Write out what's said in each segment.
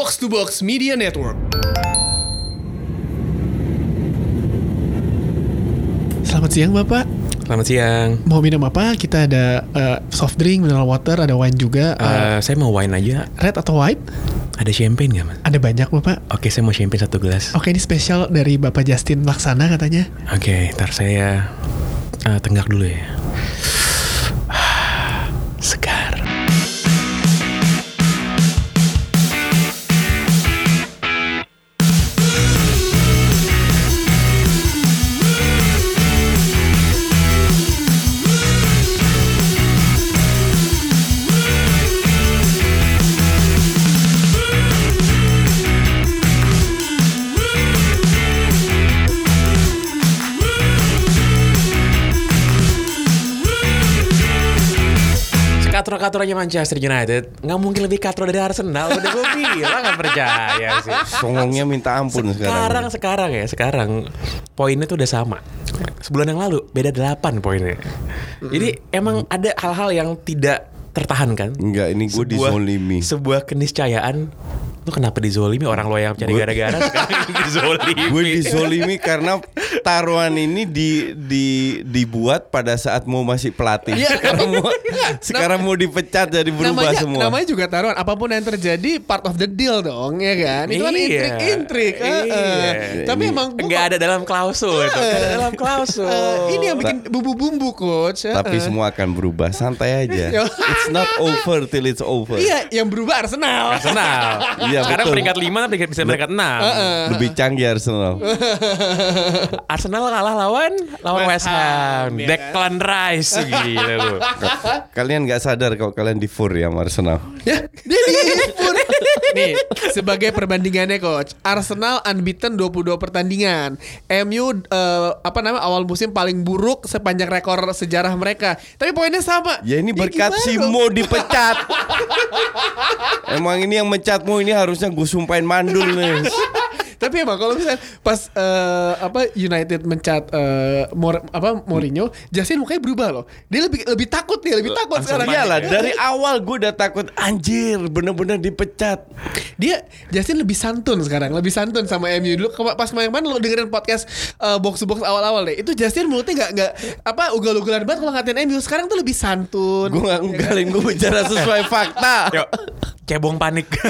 Box to Box Media Network. Selamat siang Bapak. Selamat siang. Mau minum apa? Kita ada eh, soft drink, mineral water, ada wine juga. Eh, Eh, saya mau wine aja. red atau white? Ada champagne nggak mas? Ada banyak Bapak. Oke, saya mau champagne satu gelas. Oke, ini spesial dari Bapak Justin Laksana katanya. Oke, ntar saya eh, tenggak dulu ya. Katro-katronya Manchester United nggak mungkin lebih katro dari Arsenal. Udah gue bilang nggak percaya sih. Songongnya minta ampun Sekarang sekarang. sekarang ya sekarang poinnya tuh udah sama. Sebulan yang lalu beda 8 poinnya. Jadi emang ada hal-hal yang tidak tertahankan. Enggak, ini gue dizolimi. Sebuah keniscayaan. Lu kenapa dizolimi orang lo yang cari gara-gara sekarang dizolimi. Gue dizolimi karena taruhan ini di, di dibuat pada saat mau masih pelatih. Iya. Sekarang mau sekarang mau dipecat jadi berubah namanya, semua. namanya juga taruhan. Apa pun yang terjadi, part of the deal dong, ya kan? Itu kan Iya. intrik-intrik. eh, eh. Iya. Tapi Ini- emang kok- ada dalam klausul itu. Nggak ada dalam klausul. Eh, ini yang bikin bumbu-bumbu, coach. eh, Tapi semua akan berubah, santai aja. It's not over till it's over. Iya, yang berubah Arsenal. Arsenal. Iya, Sekarang betul. peringkat 5 peringkat bisa peringkat 6. Lebih canggih Arsenal. Arsenal kalah lawan lawan West West Ham. Ham, ya kan? Declan Rice gila lu. kalian nggak sadar kalau kalian di fur ya sama Arsenal. Ya, dia dihibur. Nih, sebagai perbandingannya coach, Arsenal unbeaten 22 pertandingan. MU eh, apa namanya awal musim paling buruk sepanjang rekor sejarah mereka. Tapi poinnya sama. Ya ini berkat gimana si dong? Mo dipecat. Emang ini yang mencatmu ini harusnya gue sumpahin mandul nih. Tapi emang kalau misalnya pas eh, apa United mencat eh, Mor- apa Mourinho, Justin mukanya berubah loh. Dia lebih lebih takut nih, lebih takut Langsung sekarang. Iyalah ya. dari awal gue udah takut anjir bener-bener dipecat. Dia Justin lebih santun sekarang, lebih santun sama MU dulu. Pas kemarin lo dengerin podcast eh, box box awal-awal deh, itu Justin mulutnya nggak nggak apa ugal-ugalan banget kalau ngatain MU. Sekarang tuh lebih santun. Gue gak nggalin gue bicara sesuai fakta. Yuk. Cebong panik.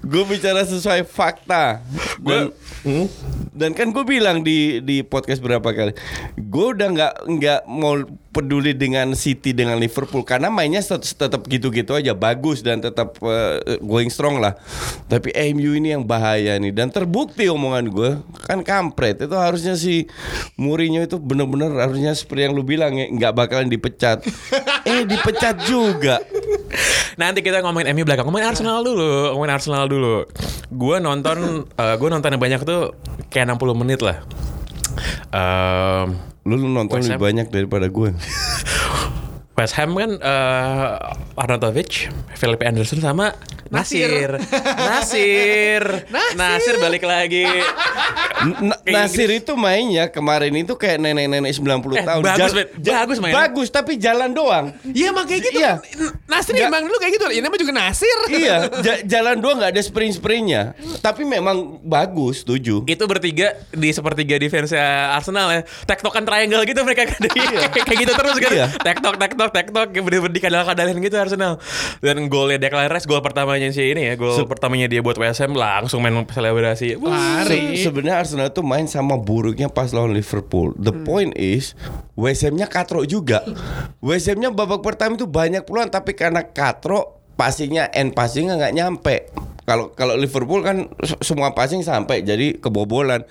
gue bicara sesuai fakta. Dan, Hmm? dan kan gue bilang di di podcast berapa kali, gue udah nggak nggak mau peduli dengan City dengan Liverpool karena mainnya tet- tetap gitu-gitu aja bagus dan tetap eh, going strong lah. Tapi MU ini yang bahaya nih dan terbukti omongan gue kan kampret itu harusnya si Mourinho itu bener-bener harusnya seperti yang lu bilang ya nggak bakalan dipecat. eh dipecat juga. Nanti kita ngomongin MU belakang. Ngomongin Arsenal dulu. Ngomongin Arsenal dulu. Gue nonton eh, gue nonton yang banyak tuh kayak 60 menit lah. Ehm, Lu, nonton lebih banyak daripada gue. West Ham kan eh Arnautovic, Felipe Anderson sama Nasir. Nasir. Nasir. Nasir balik lagi. N- Nasir itu mainnya kemarin itu kayak nenek-nenek 90 Eh, tahun. bagus, Jal- Bagus mainnya. Bagus tapi jalan doang. Iya emang kayak gitu. Iya. Nasir Nggak- emang dulu kayak gitu. Ini namanya juga Nasir. iya, ja- jalan doang nggak ada sprint-sprintnya. Tapi memang bagus, setuju. Itu bertiga di sepertiga defense Arsenal ya. Tektokan triangle gitu mereka kan. kayak gitu terus kan. Iya. Tektok tektok tektok bener-bener dikadal-kadalin gitu Arsenal. Dan golnya Declan Rice gol pertamanya si ini ya, gol pertamanya dia buat Ham langsung main selebrasi. Lari. Se- Sebenarnya Arsenal tuh main sama buruknya pas lawan Liverpool. The Hmm. point is West Ham-nya katro juga. West Ham-nya babak pertama itu banyak peluang tapi karena katro passingnya end passingnya nggak nyampe. Kalau kalau Liverpool kan se- semua passing sampai jadi kebobolan.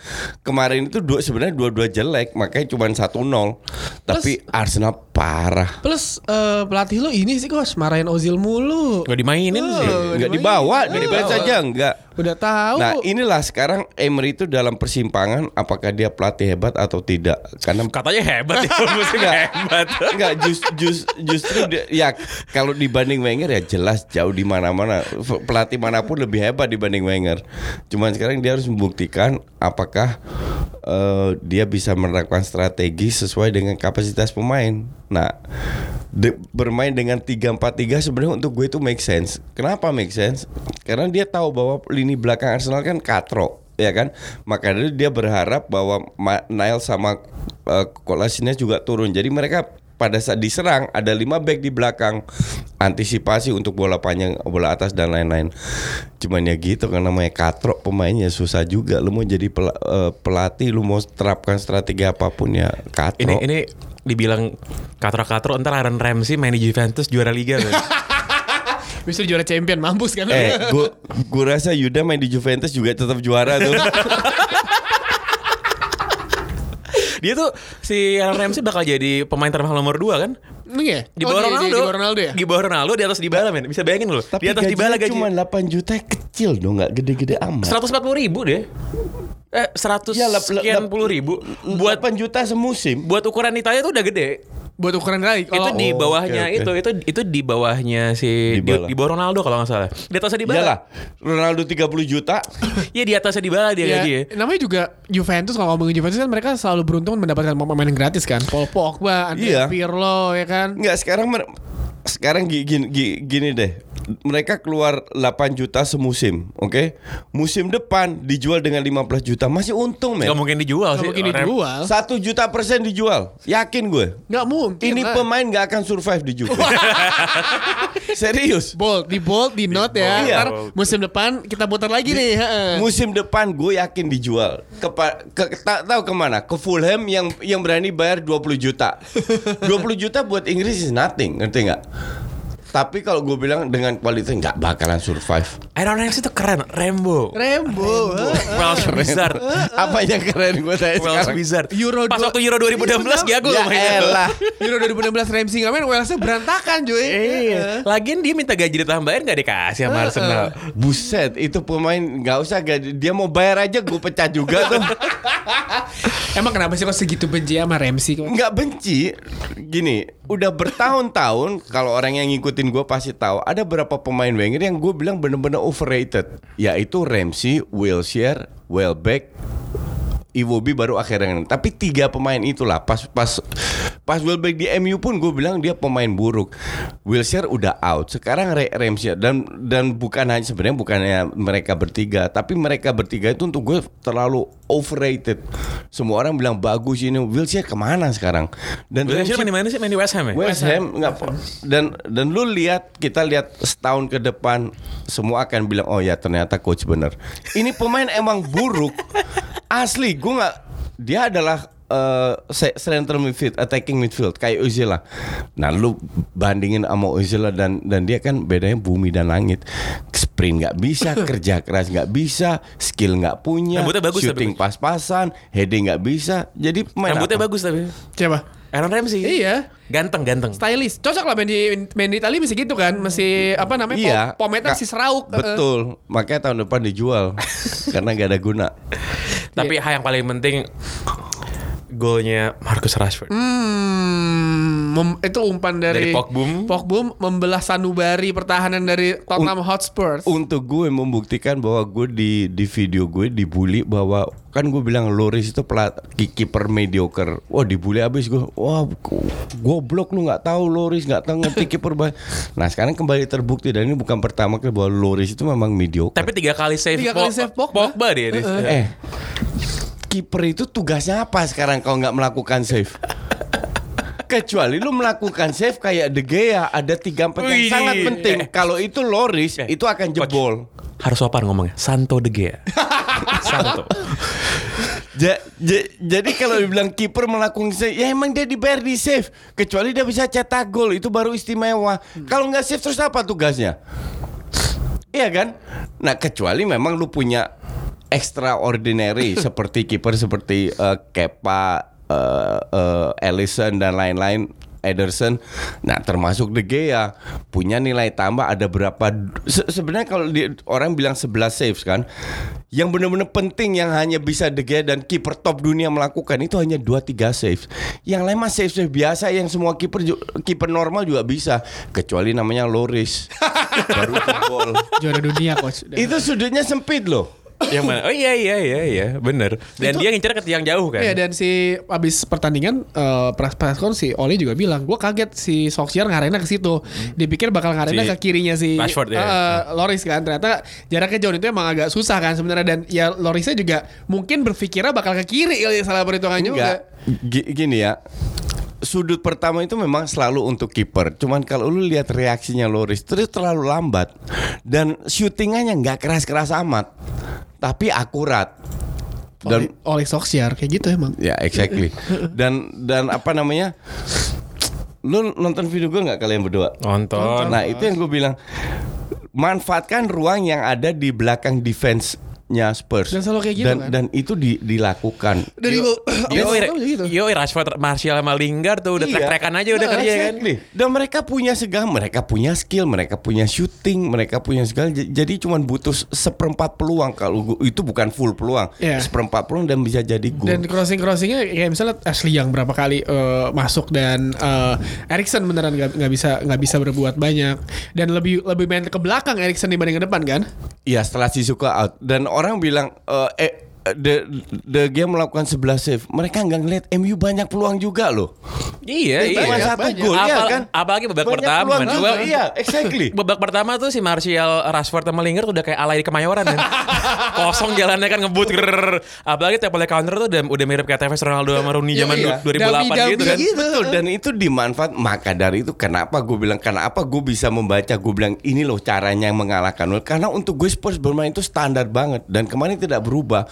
Kemarin itu dua sebenarnya dua-dua jelek makanya cuma 1-0. Tapi Arsenal parah. Plus eh, pelatih lo ini sih coach marahin Ozil mulu. Gak dimainin sih. Oh, Nggak dimainin. dibawa, dibawa saja enggak. Udah tahu. Nah inilah sekarang Emery itu dalam persimpangan apakah dia pelatih hebat atau tidak karena Katanya hebat ya, musim hebat. Enggak just, just, justru dia- ya kalau dibanding Wenger ya jelas jauh di mana-mana pelatih mana pun lebih hebat dibanding Wenger. Cuman sekarang dia harus membuktikan apakah eh, dia bisa menerapkan strategi sesuai dengan kapasitas pemain. Nah de- bermain dengan 3-4-3 sebenarnya untuk gue itu make sense. Kenapa make sense? Karena dia tahu bahwa lini belakang Arsenal kan katro ya kan? Makanya dia berharap bahwa Niles sama uh, Kolasinac juga turun. Jadi mereka pada saat diserang ada lima back di belakang antisipasi untuk bola panjang bola atas dan lain-lain. Cuman ya gitu kan namanya katro pemainnya susah juga. Lu mau jadi eh, pelatih lu mau terapkan strategi apa pun ya katro. Ini ini dibilang katro-katro ntar Aaron Ramsey main di Juventus juara liga kan. Bisa juara champion mampus kan. Eh, gua gua rasa Yuda main di Juventus juga tetap juara tuh. Dia tuh si Aaron Ramsey bakal jadi pemain termahal nomor 2 kan? Iya. Di Oh, bawah di- Ronaldo. Di, di bawah Ronaldo ya. Di bawah Ronaldo di atas Dybala men. Bisa bayangin loh. Tapi di atas Dybala gaji cuma 8 juta kecil dong, nggak gede-gede amat. 140 ribu deh. Eh 100 Ya, sekian puluh ribu Buat buat 8 juta semusim. buat ukuran Italia tuh udah gede. Buat ukuran lagi. itu Kalau di Oh, bawahnya oke, oke. itu itu itu di bawahnya si di, di bawah Ronaldo kalau nggak salah. Di atasnya Dybala. Iyalah, Ronaldo 30 juta. Iya di atasnya Dybala dia ya, gaji ya. namanya juga Juventus kalau ngomongin Juventus kan mereka selalu beruntung mendapatkan pemain yang gratis kan. Paul Pogba, Andrea Iya. Pirlo ya kan. Enggak, sekarang sekarang gi- gini, gi- gini deh. Mereka keluar 8 juta semusim, oke? Musim depan dijual dengan 15 juta, masih untung, men. Gak mungkin dijual Gak sih. mungkin dijual. Satu juta persen dijual, yakin gue. Gak mungkin. Ini lah. pemain nggak akan survive di Juve. Serius. bold, di bold, di note ya. Iya. Ntar musim depan kita putar lagi nih. heeh. Musim depan gue yakin dijual. Kepa, ke, tak tahu ke mana? Ke Fulham yang yang berani bayar 20 juta. 20 juta buat Inggris is nothing, ngerti nggak? Tapi kalau gue bilang dengan kualitas nggak bakalan survive. Aaron Ramsey itu keren, Rambo. Rembo. heeh. Welsh Wizard. Apa yang keren gue tanya Welsh sekarang? Wizard. Euro Pas waktu Euro 2016 jago Ya loh mainnya. elah. Euro 2016 Ramsey nggak main, Walesnya berantakan cuy. Iya. Lagian dia minta gaji ditambahin gak dikasih sama Arsenal. Buset, itu pemain nggak usah gaji. Dia mau bayar aja gue pecah juga tuh. Emang kenapa sih kok segitu benci sama Ramsey? nggak benci gini udah bertahun-tahun kalau orang yang ngikutin gue pasti tahu ada beberapa pemain Wenger yang gue bilang bener-bener overrated. Yaitu Ramsey, Wilshere, Welbeck Iwobi baru akhirnya tapi tiga pemain itulah pas pas pas Welbeck di MU pun gue bilang dia pemain buruk Wilshere udah out sekarang Re- Ramsey dan dan bukan hanya sebenarnya bukannya mereka bertiga tapi mereka bertiga itu untuk gue terlalu overrated semua orang bilang bagus ini Wilshere ke mana sekarang dan Wilshere main di mana sih? Main di West Ham ya? West Ham nggak dan dan lu lihat kita lihat setahun ke depan semua akan bilang oh ya ternyata coach bener. Ini pemain emang buruk asli gue nggak dia adalah eh, se- central midfield, attacking midfield kayak Ozil lah. Nah lu bandingin sama Ozil lah dan dan dia kan bedanya bumi dan langit. Sprint nggak bisa, kerja keras nggak bisa, skill nggak punya, Rambutnya bagus shooting pas-pasan, heading nggak bisa. Jadi pemain Rambutnya apa? bagus tapi. Siapa? Aaron Ramsey. Iya. Ganteng, ganteng. Stylish. Cocok lah main di main di Italia masih gitu kan. Masih apa namanya? Iya. Pom- Pomade Ka- masih serauk. Betul. Makanya tahun depan dijual karena gak ada guna. Tapi hal yang paling penting golnya Marcus Rashford. Hmm, mem- itu umpan dari, Dari Pogba. Pogba membelah sanubari pertahanan dari Tottenham Hotspur. Untuk gue membuktikan bahwa gue di di video gue dibully bahwa kan gue bilang Loris itu pelat ki- kiper mediocre. Wah dibully abis gue. Wah goblok lu nggak tahu Loris nggak tahu ngerti kiper bah. Nah sekarang kembali terbukti dan ini bukan pertama kali bahwa Loris itu memang mediocre. Tapi tiga kali save Tiga kali save Pogba. Pogba dia. dia. eh kiper itu tugasnya apa sekarang kalau nggak melakukan save? Kecuali lu melakukan save kayak De Gea ada tiga empat yang sangat penting. Eh. Kalau itu Loris Eh, itu akan jebol. Harus sopan ngomongnya. Santo De Gea. Santo. Ja- ja- jadi kalau dibilang kiper melakukan save, ya emang dia dibayar di save. Kecuali dia bisa cetak gol itu baru istimewa. Kalau nggak save terus apa tugasnya? Iya kan? Nah kecuali memang lu punya extraordinary seperti kiper seperti eh, Kepa, eh, eh, Ellison dan lain-lain. Ederson, nah termasuk De Gea punya nilai tambah ada berapa? Se- Sebenarnya kalau di- orang bilang 11 saves kan, yang benar-benar penting yang hanya bisa De Gea dan kiper top dunia melakukan itu hanya 2-3 saves. Yang lain mah save save biasa yang semua kiper kiper normal juga bisa, kecuali namanya Loris baru jebol. Juara dunia coach. Itu sudutnya sempit loh. Yang mana? Oh iya iya iya iya, bener. Dan dia ngincer ke tiang jauh kan. Iya dan si abis pertandingan eh press con si Oli juga bilang, gue kaget si Solskjaer ngarena ke situ. Dipikir bakal ngarena Si ke kirinya si Rashford, ya. eh, Loris kan. Ternyata jaraknya jauh itu emang agak susah kan sebenarnya dan ya Lorisnya juga mungkin berpikirnya bakal ke kiri kali salah perhitungan juga. Gini ya. Sudut pertama itu memang selalu untuk kiper. Cuman kalau lu lihat reaksinya Loris terus terlalu lambat dan syutingannya nggak keras-keras amat, tapi akurat. Dan Oli, Oli Solskjaer kayak gitu emang. ya exactly. Dan dan apa namanya? Lu nonton video gue nggak kalian berdua? Nonton. Nah itu yang gue bilang manfaatkan ruang yang ada di belakang defense-nya Spurs Dan selalu kayak gitu dan, kan? dan itu di- dilakukan. Dari Yo, Yo, gitu. yo, Rashford, Martial sama Lingard tuh udah Iya. trek-trekan aja udah Nah, kerja kan. exactly. Dan mereka punya segala, mereka punya skill, mereka punya shooting, mereka punya segala. Jadi cuman butuh seperempat peluang kalau itu bukan full peluang, Iya. seperempat peluang dan bisa jadi gol. Dan crossing crossingnya kayak misalnya Ashley yang berapa kali eh, masuk dan eh, Erikson beneran nggak bisa nggak bisa berbuat banyak dan lebih lebih main ke belakang Erikson dibanding ke depan kan? Iya setelah si suka out dan orang bilang eh, eh the the game melakukan 11 save. Mereka nggak ngeliat MU banyak peluang juga loh. Iya, iya. Cuma satu banyak. gol ya Apal- kan. Apalagi babak Banyak pertama. peluang juga, Well, iya, exactly. Babak pertama tuh si Martial, Rashford sama Lingard udah kayak alay di Kemayoran kan. Kosong jalannya kan ngebut. grrrr. Apalagi tiap kali counter tuh udah, udah mirip kayak TVS Ronaldo sama Rooney zaman Iya, iya. 2008 Dummy-dummy gitu kan. gitu. Betul dan itu dimanfaat maka dari itu kenapa gue bilang kenapa gue bisa membaca gue bilang ini loh caranya yang mengalahkan karena untuk gue Spurs bermain itu standar banget dan kemarin tidak berubah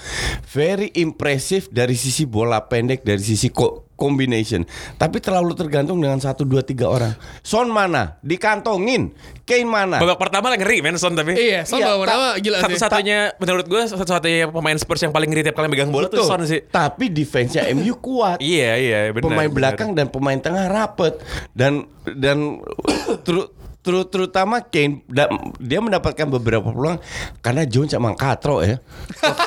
very impressive dari sisi bola pendek dari sisi ko- combination tapi terlalu tergantung dengan satu dua tiga orang Son mana dikantongin Kane mana Babak pertama lah ngeri men Son tapi. Iya, Son Iya, nama gila sih. Satu-satunya menurut gue satu-satunya pemain Spurs yang paling ngeri tiap kali megang bola tuh. Son sih. tapi defense-nya MU kuat Iya iya benar. pemain benar. belakang dan pemain tengah rapet dan dan ter- ter- terutama Kane da- dia mendapatkan beberapa peluang karena Jones emang katro ya.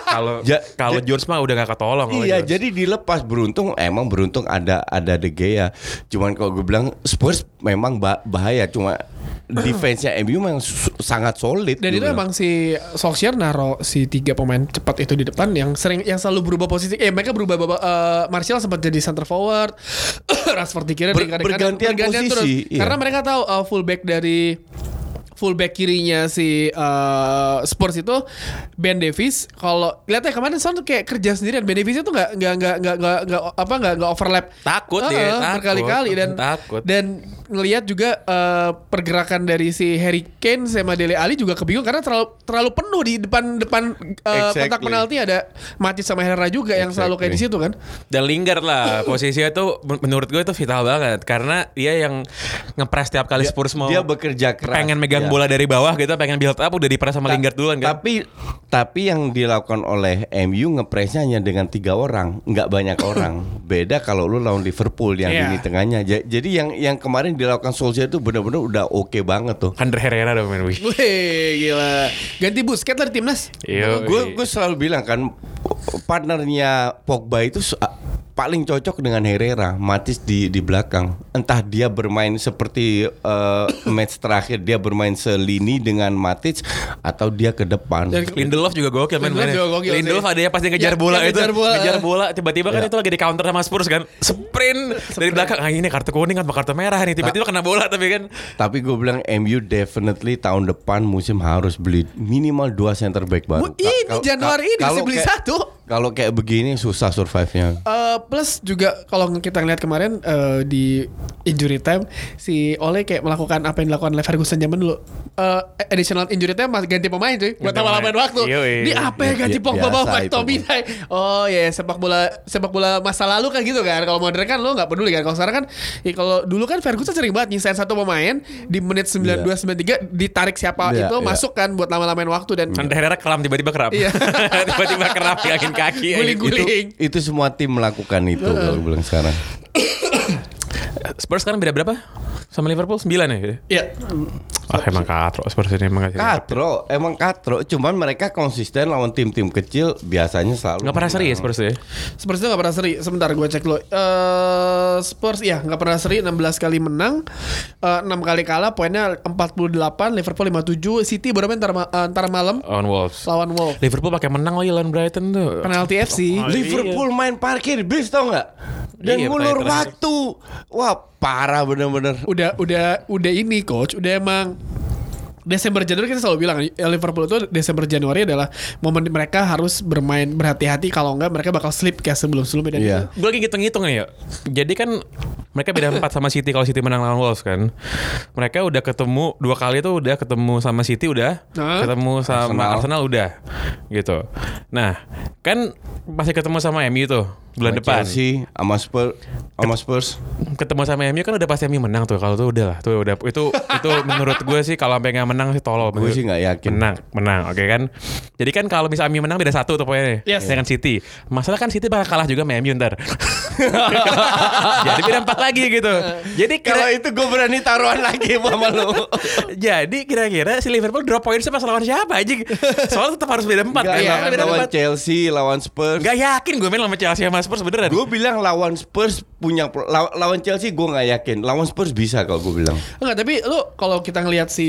kalau Ja- kalau ja- George mah udah gak ketolong iya, George. jadi dilepas beruntung emang beruntung ada ada De Gea. Cuman kalau gue bilang Spurs memang ba- bahaya cuma defense-nya MU memang sangat solid. Dan itu bilang. emang si Solskjaer naro si tiga pemain cepat itu di depan yang sering yang selalu berubah posisi. Eh mereka berubah eh, Martial sempat jadi center forward, Rashford di kiri, Ber- kanan. bergantian posisi, iya. Karena mereka tahu eh, fullback dari Fui! Fullback kirinya si eh, Spurs itu Ben Davis kalau lihatnya kemarin Son tuh kayak kerja sendirian Ben Davis itu nggak nggak nggak nggak nggak apa nggak nggak overlap Takut dia, takut. berkali-kali dan Takut. dan ngelihat juga eh, pergerakan dari si Harry Kane sama Dele Alli juga kebingung karena terlalu terlalu penuh di depan depan eh, Exactly. kotak penalti ada Matip sama Herrera juga yang selalu kayak di situ kan. Dan Lingard lah posisinya tuh men- menurut gue tuh vital banget karena dia yang ngepres tiap kali Spurs mau dia bekerja keras. pengen megang Iya. Bola dari bawah gitu, pengen build up udah dipres sama Ta- Lingard duluan kan. Tapi tapi yang dilakukan oleh MU ngepresnya hanya dengan tiga orang, nggak banyak orang. Beda kalau lu lawan Liverpool yang Iya. ini tengahnya. Ja- Jadi yang yang kemarin dilakukan Solskjaer itu benar-benar udah oke banget tuh. Ander Herrera udah main wih. Gila. Ganti Busquets lah di timnas. Gue gue selalu bilang kan partnernya Pogba itu paling cocok dengan Herrera, Matis di di belakang. Entah dia bermain seperti eh, match terakhir dia bermain selini dengan Matic atau dia ke depan. Lindelof juga gokil main Lindelof mainnya. juga gokil Lindelof sih. ada yang pasti ngejar Ya, bola itu. ngejar bola. Ngejar bola. Tiba-tiba kan Ya. itu lagi di counter sama Spurs kan. Sprint dari belakang. Ah ini kartu kuning atau kartu merah nih. Tiba-tiba kena bola tapi kan. Tapi gue bilang MU definitely tahun depan musim harus beli minimal dua center back baru. Ini Januari ini kalau bisa beli kayak- satu. Kalau kayak begini susah survive-nya. Eh, plus juga kalau kita ngeliat kemarin eh, di injury time si Ole kayak melakukan apa yang dilakukan oleh Ferguson zaman dulu. Eh, additional injury time mas ganti pemain cuy buat pemain. waktu. Ini apa ya Ya, ganti Pogba bawa McTominay. Oh ya sepak bola sepak bola masa lalu kan gitu kan. Kalau modern kan lo nggak peduli kan. Kalau sekarang kan ya kalau dulu kan Ferguson sering banget nyisain satu pemain di menit 92 93 ditarik siapa Iya, itu iya. masuk kan buat lama-lamain waktu dan Ander Herrera keram tiba-tiba keram. Iya. tiba-tiba keram pegangin kaki. Guling-guling. Itu, itu semua tim melakukan itu kalau bilang sekarang. Spurs sekarang beda berapa? Sama Liverpool 9 ya? Iya. Ah emang katro Spurs ini emang. Katro, emang katro. Cuman mereka konsisten lawan tim-tim kecil biasanya selalu. Nggak pernah seri ya Spurs ya? Spurs itu gak pernah seri. Sebentar gue cek dulu. Eh Spurs ya nggak pernah seri 16 kali menang, eh, 6 kali kalah, poinnya 48, Liverpool 57, City baru main ntar, ma- eh, ntar malam On Wolves. lawan Wolves. Liverpool pakai menang lagi lawan Brighton tuh. Penalti FC. Liverpool main parkir bis tau nggak? Dan Iya, ngulur waktu. Wah parah bener-bener. Udah udah udah ini coach, udah emang Desember Januari kita selalu bilang ya, Liverpool itu Desember Januari adalah momen mereka harus bermain berhati-hati kalau enggak mereka bakal slip kayak sebelum-sebelumnya Iya. itu- Gue lagi ngitung-ngitung ya. Jadi kan mereka beda 4 sama City kalau City menang lawan Wolves kan. Mereka udah ketemu dua kali tuh udah ketemu sama City udah, Hah? ketemu sama Arsenal. udah. Gitu. Nah, kan masih ketemu sama MU tuh bulan Sama depan. Chelsea, sama Spurs, sama Spurs. Ketemu sama MU kan udah pasti MU menang tuh. Kalau tuh udah lah, tuh udah itu itu menurut gue sih kalau sampai nggak menang sih tolol. Gue sih nggak yakin. Menang, menang, oke kan? Jadi kan kalau misalnya MU menang beda satu tuh poinnya Yes. dengan City. Masalah kan City bakal kalah juga sama MU ntar. Jadi beda empat lagi gitu. Jadi Kalau kira, itu gue berani taruhan lagi sama lu. jadi kira-kira si Liverpool drop poin pas lawan siapa aja? Soalnya tetap harus beda empat Gak, kan? iya, beda lawan empat. Chelsea, lawan Spurs. Gak yakin gue main sama Chelsea sama Spurs beneran. Gue bilang lawan Spurs punya law- lawan Chelsea gue nggak yakin. Lawan Spurs bisa kalau gue bilang. Enggak, tapi lu kalau kita ngelihat si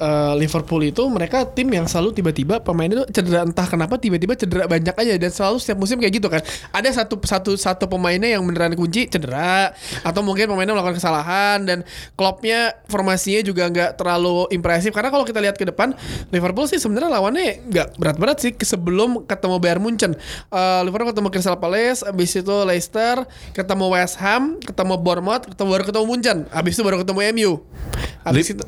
uh, Liverpool itu mereka tim yang selalu tiba-tiba pemainnya tuh cedera entah kenapa tiba-tiba cedera banyak aja dan selalu setiap musim kayak gitu kan. Ada satu satu satu pemainnya yang beneran kunci cedera atau mungkin pemainnya melakukan kesalahan dan klubnya formasinya juga nggak terlalu impresif karena kalau kita lihat ke depan Liverpool sih sebenarnya lawannya nggak berat-berat sih sebelum ketemu Bayern Munchen. Uh, Liverpool ketemu Crystal Palace, habis itu Leicester, ketemu West Ham, ketemu Bournemouth, ketemu baru ketemu Munchen, habis itu baru ketemu MU. Habis Lip- itu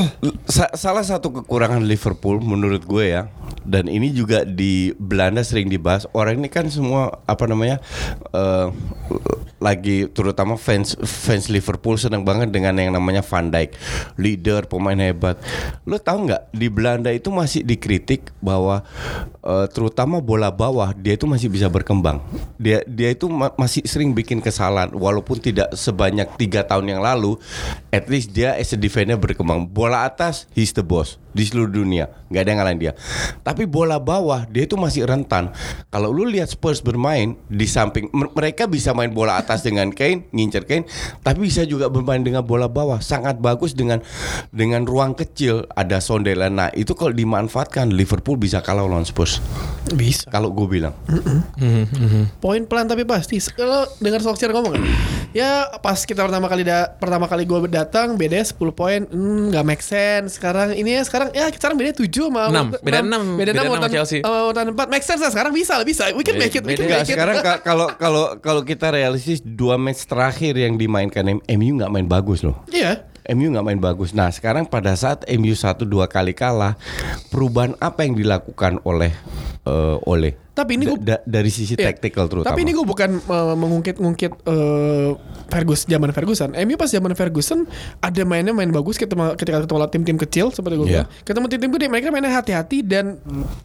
Sa- salah satu kekurangan Liverpool menurut gue ya dan ini juga di Belanda sering dibahas orang ini kan semua apa namanya eh, lagi terutama fans fans Liverpool senang banget dengan yang namanya Van Dijk. Leader pemain hebat. Lo tahu nggak di Belanda itu masih dikritik bahwa eh, terutama bola bawah dia itu masih bisa berkembang. Dia dia itu ma- masih sering bikin kesalahan. Walaupun tidak sebanyak tiga tahun yang lalu at least dia as a defender berkembang. Bola atas he's the boss di seluruh dunia. Nggak ada yang ngalahin dia. Tapi bola bawah dia itu masih rentan. Kalau lu lihat Spurs bermain di samping mer- mereka bisa main bola atas dengan Kane ngincer Kane tapi bisa juga bermain dengan bola bawah. Sangat bagus dengan dengan ruang kecil. Ada Sonderland nah itu kalau dimanfaatkan Liverpool bisa kalah lawan Spurs. Bisa. kalau gue bilang. Poin pelan tapi pasti. Kalau dengar Solskjaer ngomong kan, ya pas kita pertama kali da pertama kali gue datang beda 10 poin, hmm, nggak make sense. Sekarang ini ya sekarang ya sekarang beda 7 sama Enam. Beda enam. Beda Beda 6 enam sama Chelsea. sama urutan 4 make sense lah sekarang bisa lah bisa. We can make it. We can Enggak, make it. sekarang ka- kalau kalau kalau kita realistis dua match terakhir yang dimainkan MU nggak main bagus loh. Iya. MU nggak main bagus. Nah sekarang pada saat MU satu dua kali kalah, perubahan apa yang dilakukan oleh eh, oleh Tapi ini gua- da- dari sisi Iya. tactical terutama. Tapi ini gue bukan uh, mengungkit-ungkit uh, Fergus zaman Ferguson. MU pas zaman Ferguson ada mainnya main bagus ketika ketika ketemu tim-tim kecil seperti gue bilang. Ketemu tim-tim gede mereka mainnya hati-hati dan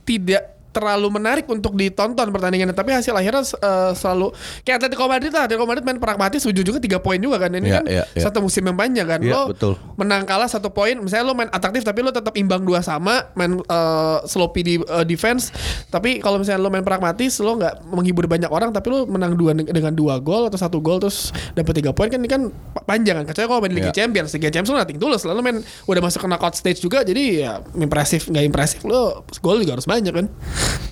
tidak terlalu menarik untuk ditonton pertandingannya. Tapi hasil akhirnya uh, selalu kayak Atletico Madrid lah. Atletico Madrid main pragmatis ujung-ujungnya tiga poin juga kan. Ini Iya, kan iya, iya. satu musim yang panjang kan. Iya, lo betul. menang kalah satu poin misalnya lo main atraktif tapi lo tetap imbang dua sama main uh, sloppy di uh, defense. Tapi kalau misalnya lo main pragmatis lo nggak menghibur banyak orang tapi lo menang dua dengan dua gol atau satu gol terus dapat tiga poin kan ini kan pa- panjang kan. Kecuali kalau main Liga Iya. Champions Liga Champions lo nating tulus lalu main udah masuk ke knockout stage juga jadi ya impresif nggak impresif lo gol juga harus banyak kan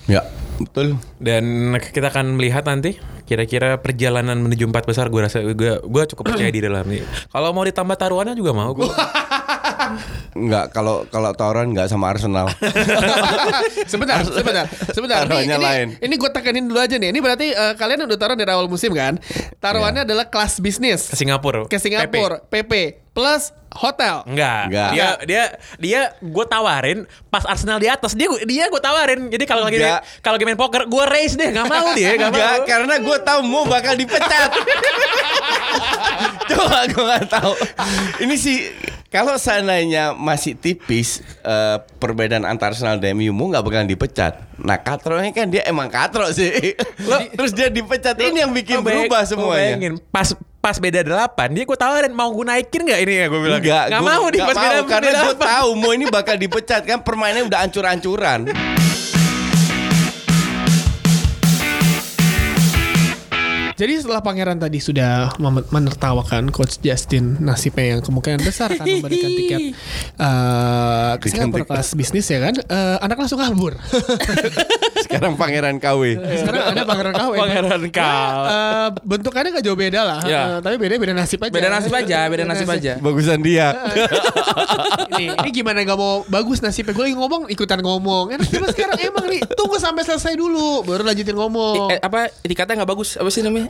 ya betul. Dan kita akan melihat nanti kira-kira perjalanan menuju empat besar gue rasa gue gue cukup percaya di dalam nih. Kalau mau ditambah taruhannya juga mau gue. Nggak kalau kalau tawaran nggak sama Arsenal. sebentar, sebentar, sebentar. Ini, Taruhannya ini, lain. ini gue tekanin dulu aja nih. Ini berarti eh, kalian udah taruhan dari awal musim kan? Taruhannya adalah kelas bisnis Ke Singapura. ke Singapura, PP, plus hotel. Enggak. Enggak. Dia dia dia gue tawarin pas Arsenal di atas dia gua- dia gue tawarin. Jadi kalau lagi kalau lagi main poker gue raise deh nggak mau dia nggak Enggak, mau. karena gue tahu mau bakal dipecat. Coba gue nggak tahu. Ini sih kalau seandainya masih tipis eh, perbedaan antar Arsenal dan MU mau nggak bakalan dipecat. Nah katronya kan dia emang katro sih. Terus dia dipecat ini yang bikin Lo bayang- berubah lo semuanya. bayangin, pas pas beda 8 dia gue tawarin mau gue naikin nggak ini ya gue bilang Enggak, nggak gua mau di nggak pas mau, beda karena gue 8. tahu mau ini bakal dipecat kan permainannya udah ancur-ancuran. Jadi setelah pangeran tadi sudah menertawakan coach Justin nasibnya yang kemungkinan besar akan memberikan tiket uh, ke Singapura kelas bisnis ya kan, uh, anak langsung kabur. Sekarang pangeran KW. Sekarang ada pangeran KW. Pangeran KW. Uh, bentukannya gak jauh beda lah, Ya. uh, tapi beda beda nasib aja. beda nasib aja beda nasib aja Bagusan dia. Ini, ini gimana gak mau bagus nasibnya Gue lagi ngomong ikutan ngomong Enak cuma sekarang emang nih Tunggu sampai selesai dulu Baru lanjutin ngomong Eh, apa etiketnya nggak bagus apa sih namanya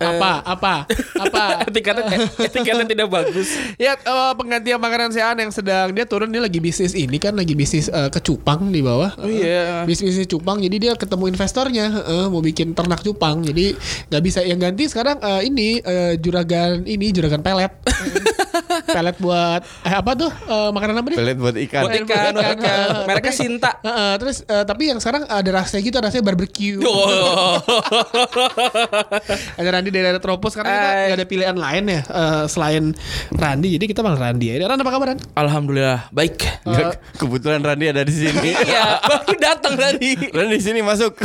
Apa Apa Apa etiketnya eh, etiketnya tidak bagus Ya eh, penggantian makanan sehat yang sedang dia turun dia lagi bisnis ini kan lagi bisnis eh, ke cupang di bawah. Oh iya. bisnis bisnis cupang jadi dia ketemu investornya eh, mau bikin ternak cupang jadi nggak bisa yang ganti sekarang eh, ini eh, juragan ini juragan pelet. pelet buat eh apa tuh Eh, makanan apa nih? Pelet buat ikan. buat ikan buat ikan mereknya Tapi- Sinta Eh, eh, terus eh, tapi yang sekarang ada rasanya gitu rasanya barbecue. Oh. Ada Randi dari daerah Tropos karena kita Hai. nggak ada pilihan lain ya eh, selain Randi jadi kita panggil Randi aja. Ran apa kabar Ran? Alhamdulillah baik Nggak, Kebetulan Randi ada di sini. iya baru datang tadi Randi di sini masuk.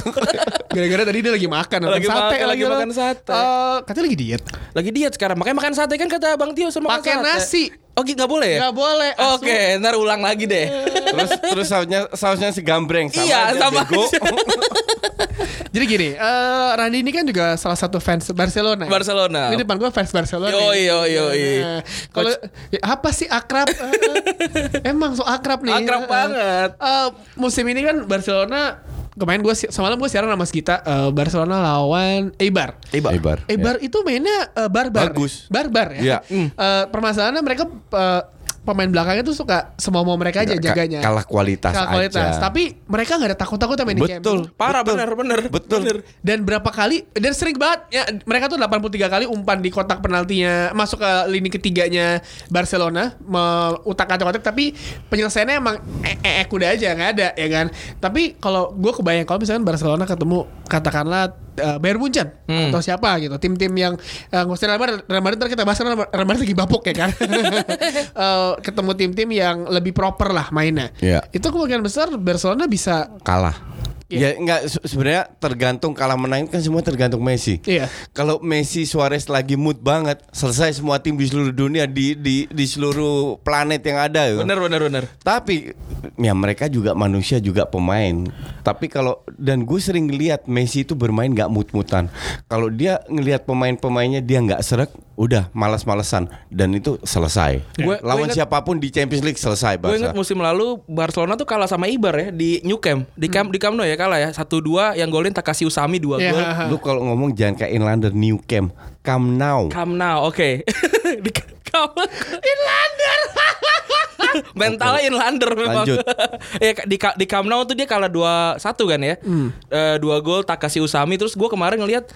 Gara-gara tadi dia lagi makan nonton Lagi makan, lagi loh. makan sate. Eh, katanya lagi diet. lagi diet sekarang makanya makan sate kan kata Bang Tio suruh makan Pakai sate. nasi. oh gitu nggak boleh ya Nggak boleh. Oke, ntar ulang lagi deh. terus terus sausnya sausnya segambreng sama Iya, aja, sama bego. aja. Jadi gini, eh Randi ini kan juga salah satu fans Barcelona. ya? Barcelona. Ini depan gue fans Barcelona. Yoi, nih. yoi, yoi. Eh, Kalau ya, apa sih akrab? Eh, emang so akrab nih. Akrab Eh, banget. eh, musim ini kan Barcelona kemarin gue semalam gue siaran sama kita eh, Barcelona lawan Eibar. Iba. Eibar. Eibar itu mainnya eh, barbar. Bagus. Barbar ya. Iya. Eh, permasalahannya mereka eh, pemain belakangnya tuh suka semau mau mereka aja Nggak, ka- jaganya. kalah kualitas Kalah kualitas. aja. Tapi mereka nggak ada takut-takut sama ini Betul. Parah betul. bener bener. Betul. Bener. Dan berapa kali dan sering banget ya mereka tuh 83 kali umpan di kotak penaltinya masuk ke lini ketiganya Barcelona utak atik tapi penyelesaiannya emang eh, eh, eh, kuda aja nggak ada ya kan. Tapi kalau gue kebayang kalau misalkan Barcelona ketemu katakanlah uh, Bayern Munchen Hmm. atau siapa gitu tim-tim yang uh, usah Real Madrid Real Madrid ntar kita bahas Madrid lagi bapuk ya kan Eh, ketemu tim-tim yang lebih proper lah mainnya Iya. itu kemungkinan besar Barcelona bisa kalah. Ya enggak se- sebenarnya tergantung kalah menang kan semua tergantung Messi. Iya. Kalau Messi Suarez lagi mood banget, selesai semua tim di seluruh dunia di di di seluruh planet yang ada ya. Bener bener bener. Tapi ya mereka juga manusia juga pemain. Tapi kalau dan gue sering lihat Messi itu bermain nggak mut-mutan. Kalau dia ngelihat pemain-pemainnya dia nggak serak, udah malas-malesan dan itu selesai. Gue- Lawan gue ingat- siapa pun di Champions League selesai Gue ingat musim lalu Barcelona tuh kalah sama Ibar ya di New Camp di Camp di Camp Nou ya kalah ya satu dua yang golin Takashi Usami dua Iya. gol. Lu kalau ngomong jangan kayak Inlander New Camp, Come Now. Camp Nou oke. di Camp Inlander. Mentalnya Inlander memang. Lanjut. ya di di Camp Nou tuh dia kalah 2-1 kan ya. Eh, dua gol Takashi Usami terus gue kemarin ngelihat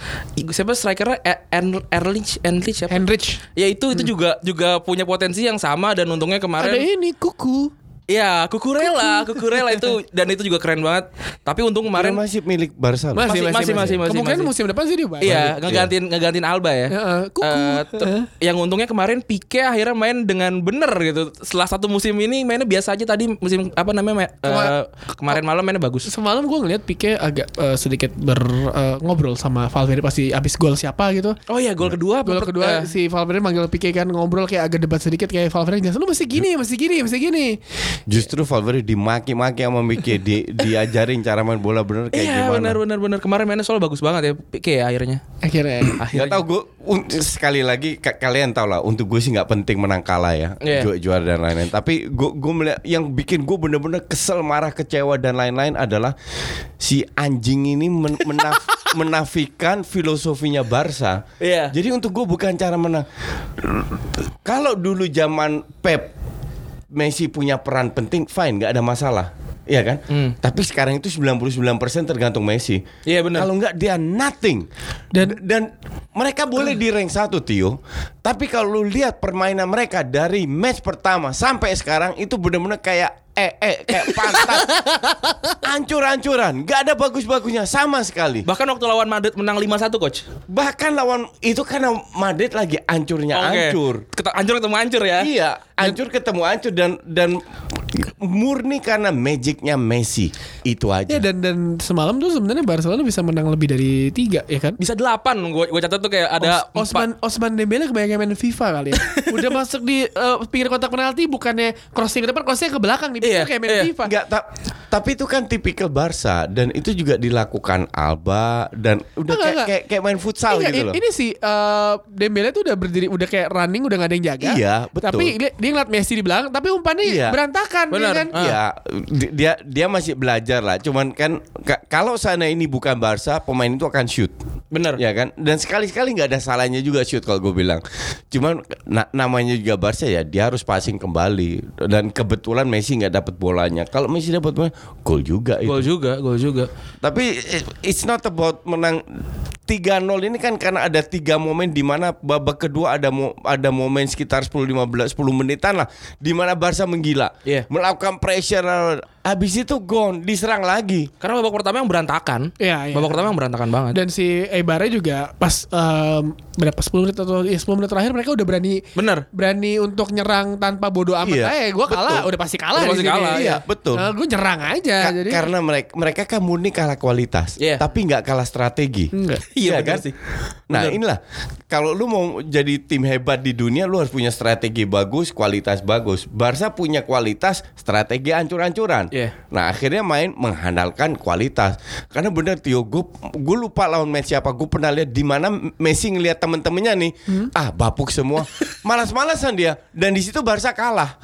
siapa strikernya E- En- Erlich Erlich siapa? Henrich Ya itu itu juga juga punya potensi yang sama dan untungnya ada kemarin ini kuku Iya, Kukurela, Kukurela itu dan itu juga keren banget. Tapi untung Kemarin kemarin masih milik Barca. loh. Masih, masih, masih, masih, Kemungkinan masih. musim depan sih dia balik. Iya, ngegantiin ngegantiin Alba ya. Heeh. Eh, ter- yang untungnya kemarin Pique akhirnya main dengan bener gitu. Setelah satu musim ini mainnya biasa aja tadi musim apa namanya eh, kemarin malam mainnya bagus. Semalam gue ngeliat Pique agak eh, sedikit ber eh, ngobrol sama Valverde pasti abis gol siapa gitu. Oh iya, gol kedua Gol kedua eh, si Valverde manggil Pique kan ngobrol kayak agak debat sedikit kayak Valverde jelasin lu mesti gini, mesti gini, mesti gini. Justru Valverde dimaki-maki sama Pique, di, diajarin cara main bola bener kayak Iya, gimana. benar benar benar. Kemarin mainnya soal bagus banget ya Pique ya akhirnya. Akhirnya. Gak tau gue sekali lagi ka- kalian tau lah untuk gue sih nggak penting menang kalah ya Iya. Ju- juara dan lain-lain. Tapi gue gue melihat yang bikin gue bener-bener kesel marah kecewa dan lain-lain adalah si anjing ini men- menaf- menafikan filosofinya Barca. Iya. Jadi untuk gue bukan cara menang. Kalau dulu zaman Pep Messi punya peran penting, fine, nggak ada masalah. Iya kan? Hmm. Tapi sekarang itu 99% tergantung Messi. Iya, benar. Kalau nggak dia nothing. Dan dan mereka boleh di rank satu Tio. Tapi kalau lu lihat permainan mereka dari match pertama sampai sekarang itu benar-benar kayak eh eh kayak pantat. Ancur-ancuran, nggak ada bagus-bagusnya sama sekali. Bahkan waktu lawan Madrid menang 5-1 coach. Bahkan lawan itu karena Madrid lagi ancurnya Oke. ancur. Keta- Hancur ketemu hancur ya. Iya, ancur ketemu ancur dan dan murni karena magicnya Messi itu aja. Ya dan dan semalam tuh sebenarnya Barcelona bisa menang lebih dari tiga ya kan? Bisa 8 gue gue catat tuh kayak ada Os- Osman Osman Dembele kebanyakan main FIFA kali ya. Udah masuk di eh, pinggir kotak penalti bukannya crossing ke depan, crossing ke belakang nih. Iya, kayak main iya. FIFA. Enggak, ta- tapi itu kan tipikal Barca dan itu juga dilakukan Alba dan udah Enggak, kayak, enggak. kayak kayak main futsal Iya, gitu loh. Ini sih eh, Dembele tuh udah berdiri udah kayak running udah gak ada yang jaga. Iya, betul. Tapi dia, dia ngeliat Messi di belakang tapi umpannya Iya. berantakan Benar. ya kan? Ah. Iya, di- dia dia masih belajar lah. Cuman kan ka- kalau sana ini bukan Barca, pemain itu akan shoot. Bener. Ya kan? Dan sekali-sekali nggak ada salahnya juga shoot kalau gue bilang. Cuman na- namanya juga Barca ya, dia harus passing kembali. Dan kebetulan Messi nggak dapat bolanya. Kalau Messi dapat bola, gol juga itu. Gol juga, gol juga. Tapi it- it's not about menang 3-0 ini kan karena ada tiga momen di mana babak kedua ada mo- ada momen sekitar 10 15 10 menitan lah di mana Barca menggila. Iya. Melakukan pressure habis itu gone diserang lagi. Karena babak pertama yang berantakan. Iya, iya. Babak pertama yang berantakan banget. Dan si Eibarnya juga pas em, berapa 10 menit atau ya 10 menit terakhir mereka udah berani Bener. berani untuk nyerang tanpa bodoh amat. Iya, Eh, gue kalah, betul. udah pasti kalah. Udah pasti sini. kalah, iya, betul. Nah, gue nyerang aja. Ka- jadi karena mereka mereka kan murni kalah kualitas, Iya. tapi nggak kalah strategi. Enggak. Iya, Iya kan? sih. Nah Benar. inilah kalau lu mau jadi tim hebat di dunia, lu harus punya strategi bagus, kualitas bagus. Barca punya kualitas, strategi ancur-ancuran. Iya. Nah akhirnya main mengandalkan kualitas. Karena bener Tio, gue gue lupa lawan match siapa. Gue pernah lihat di mana Messi ngelihat temen-temennya nih, ah bapuk semua, malas-malasan dia. Dan di situ Barca kalah.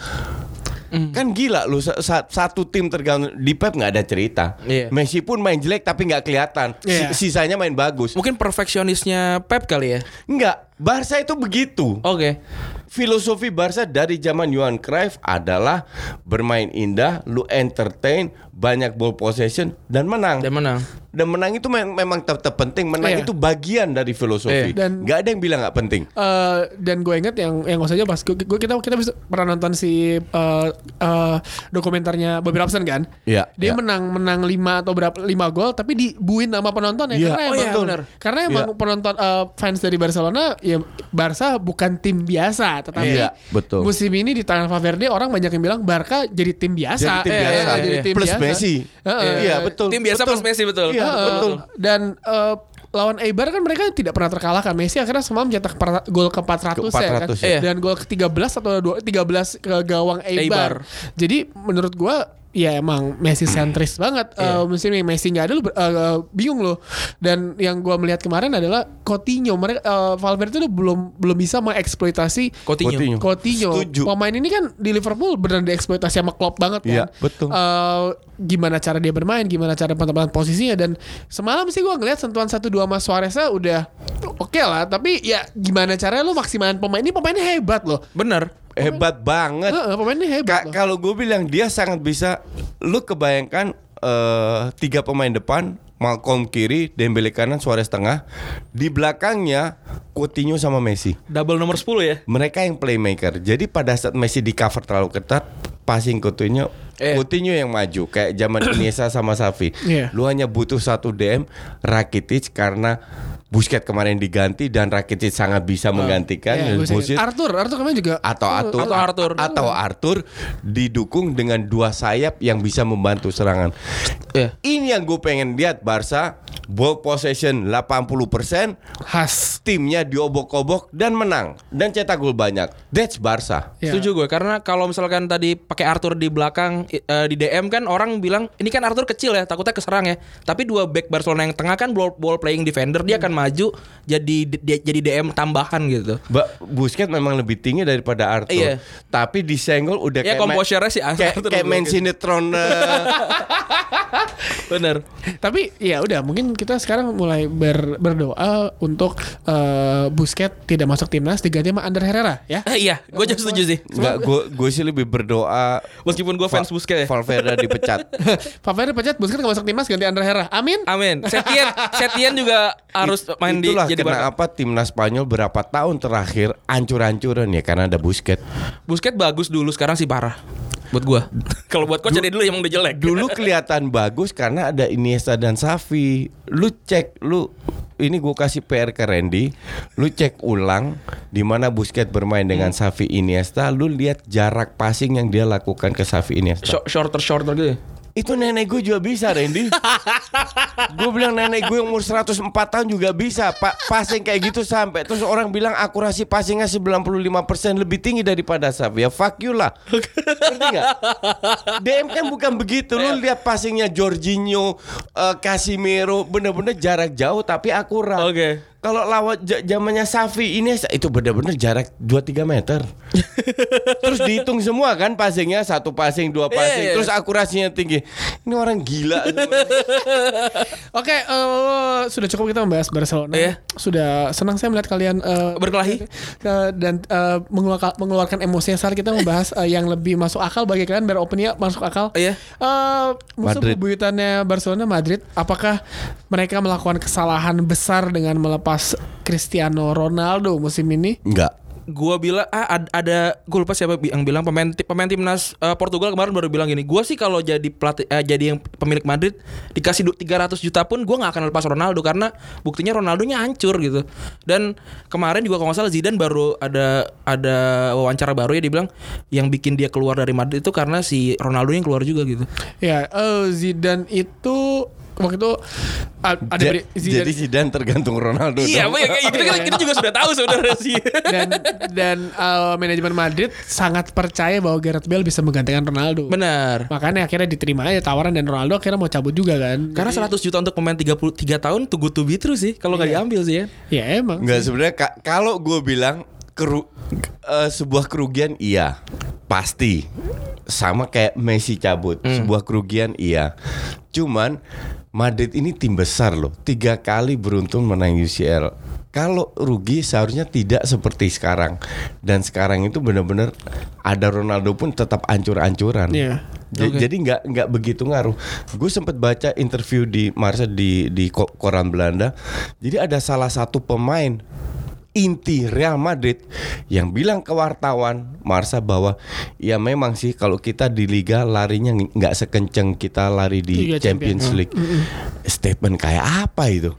Kan gila lu sa- sa- satu tim tergantung di Pep nggak ada cerita. Iya. Messi pun main jelek tapi nggak kelihatan. Iya. Sisanya main bagus. Mungkin perfeksionisnya Pep kali ya. Enggak, Barca itu begitu. Oke. Filosofi Barca dari zaman Johan Cruyff adalah bermain indah, lu entertain, banyak ball possession dan menang. Dan menang. Dan menang itu mem- memang tetap penting. Menang Iya. itu bagian dari filosofi. Iya. Dan- nggak ada yang bilang nggak penting. Eh, dan gue inget yang yang nggak saja pas gue, gue- kita kita bisa pernah nonton si eh, eh, dokumenternya Bobby Robson kan Iya, dia iya. menang menang 5 atau berapa 5 gol tapi dibuin sama penonton ya Iya, karena oh emang iya, benar. karena emang Iya. penonton eh, fans dari Barcelona ya Barca bukan tim biasa tetapi Iya, betul. musim ini di tangan Valverde orang banyak yang bilang Barca jadi tim biasa Jadi tim Eh, biasa. eh, jadi Iya. tim Plus biasa. Messi. Heeh. Iya, betul. Tim biasa betul. plus Messi betul. Iya, Heeh. betul. Dan eh, lawan Eibar kan mereka tidak pernah terkalahkan. Messi akhirnya semalam cetak per- gol ke 400, Ke ya kan. 400 ya. Dan gol ke 13 atau dua- 13 ke gawang Eibar. Eibar. Jadi menurut gua ya emang Messi sentris banget Iya. Eh, musim ini Messi nggak ada lu ber- eh, bingung loh. Dan yang gua melihat kemarin adalah Coutinho. Mereka eh, Valverde itu belum belum bisa mengeksploitasi Coutinho. Coutinho. Coutinho. Setuju. Pemain ini kan di Liverpool benar dieksploitasi sama Klopp banget kan. Iya, betul. Eh, gimana cara dia bermain, gimana cara penempatan posisinya dan semalam sih gua ngeliat sentuhan 1-2 sama Suarez udah oke lah, tapi ya gimana caranya lu maksimalin pemain ini pemainnya hebat loh. Bener. Hebat banget. Heeh, pemainnya Ka- hebat loh. kalau gue bilang dia sangat bisa lu kebayangkan eh, tiga pemain depan Malcolm kiri, Dembele kanan, Suarez tengah. Di belakangnya Coutinho sama Messi. Double nomor 10 ya. Mereka yang playmaker. Jadi pada saat Messi di cover terlalu ketat, passing Coutinho Eh. Coutinho yang maju kayak zaman Iniesta sama Xavi. Iya. Lu hanya butuh satu DM Rakitic karena Busquets kemarin diganti dan Rakitic sangat bisa menggantikan dan gua sih- Busquets- Arthur, Arthur kemarin juga atau Arthur Atau Arthur. atau Arthur didukung dengan dua sayap yang bisa membantu serangan. Iya. Ini yang gue pengen lihat Barca ball possession 80% khas. timnya diobok-obok dan menang dan cetak gol banyak. That's Barca. Ya. Setuju gue karena kalau misalkan tadi pakai Arthur di belakang eh, di DM kan orang bilang ini kan Arthur kecil ya takutnya keserang ya. Tapi dua back Barcelona yang tengah kan ball, ball playing defender dia akan maju jadi di- jadi DM tambahan gitu. Ba Busquets memang lebih tinggi daripada Arthur. Iya. Tapi disenggol udah Ya, kayak ma- composure-nya si kayak, Arthur kayak main sinetron eh, Bener. Tapi ya udah mungkin kita sekarang mulai ber- berdoa untuk eh, Busquets tidak masuk timnas diganti sama Ander Herrera ya. Eh, iya, gue juga setuju sih. Enggak, gue gue sih lebih berdoa Meskipun gue fans Busquets ya. Valverde dipecat. Valverde pecat Busquets nggak masuk timnas ganti Ander Herrera. Amin. Amin. Setien, Setien juga harus main di Itulah jadi Barca. kenapa timnas Spanyol berapa tahun terakhir ancur-ancuran ya karena ada Busquets. Busquets bagus dulu sekarang sih parah. Buat gua. Kalau buat coach ada dulu emang udah jelek. Dulu kelihatan bagus karena ada Iniesta dan Xavi. Lu cek, lu ini gue kasih PR ke Randy, lu cek ulang di mana Busquets bermain dengan Xavi Iniesta, lu lihat jarak passing yang dia lakukan ke Xavi Iniesta. Short- shorter shorter gitu. Itu nenek gue juga bisa Randy. Gue bilang nenek gue umur 104 tahun juga bisa Pak. Passing kayak gitu sampai. Terus orang bilang akurasi passingnya 95% lebih tinggi daripada Xavi Ya fuck you lah? DM kan bukan begitu. Lu lihat passingnya Jorginho eh, Casimiro Bener-bener jarak jauh tapi akurat. Oke. Kalau lawan ja- zamannya Safi ini itu benar-benar jarak 2-3 meter. Terus dihitung semua kan passingnya satu passing, dua passing, Iya, iya. terus akurasinya tinggi. Ini orang gila. Oke, eh, sudah cukup kita membahas Barcelona. Iya. Sudah senang saya melihat kalian eh, Berkelahi. dan eh, mengeluarkan, mengeluarkan emosi saat kita membahas eh, yang lebih masuk akal bagi kalian biar opennya masuk akal. Iya. Eh, musuh Madrid. bebuyutannya Barcelona Madrid, apakah mereka melakukan kesalahan besar dengan melepas Cristiano Ronaldo musim ini? Enggak. Gua bilang ah ad- ada gue lupa siapa yang bilang pemain pemain timnas eh, Portugal kemarin baru bilang gini. Gua sih kalau jadi pelatih eh, jadi yang pemilik Madrid dikasih du- 300 juta pun gua nggak akan lepas Ronaldo karena buktinya Ronaldonya hancur gitu. Dan kemarin juga kalau nggak salah Zidane baru ada ada wawancara baru ya dibilang yang bikin dia keluar dari Madrid itu karena si Ronaldo yang keluar juga gitu. Ya, eh, Zidane itu waktu itu ada Ja- beri- Zidane- jadi Zidane tergantung Ronaldo. Iya, dong. makanya kita, kan- kita juga sudah tahu sebenarnya sih. dan dan uh, manajemen Madrid sangat percaya bahwa Gareth Bale bisa menggantikan Ronaldo. Benar. Makanya akhirnya diterima aja tawaran dan Ronaldo akhirnya mau cabut juga kan. Karena 100 juta untuk pemain 33 tahun tunggu to be true sih kalau nggak diambil sih ya. ya emang. Enggak sebenarnya ka- kalau gue bilang keru eh, sebuah kerugian iya pasti sama kayak Messi cabut sebuah kerugian iya cuman Madrid ini tim besar loh tiga kali beruntun menang UCL kalau rugi seharusnya tidak seperti sekarang dan sekarang itu benar-benar ada Ronaldo pun tetap ancur-ancuran. Ja- Oke. Jadi nggak nggak begitu ngaruh. Gue sempet baca interview di Marsa di di ko- koran Belanda. Jadi ada salah satu pemain inti Real Madrid yang bilang ke wartawan Marsa bahwa ya memang sih kalau kita di liga larinya ng- nggak sekenceng kita lari di Liga Champions Champion. League. Statement kayak apa itu?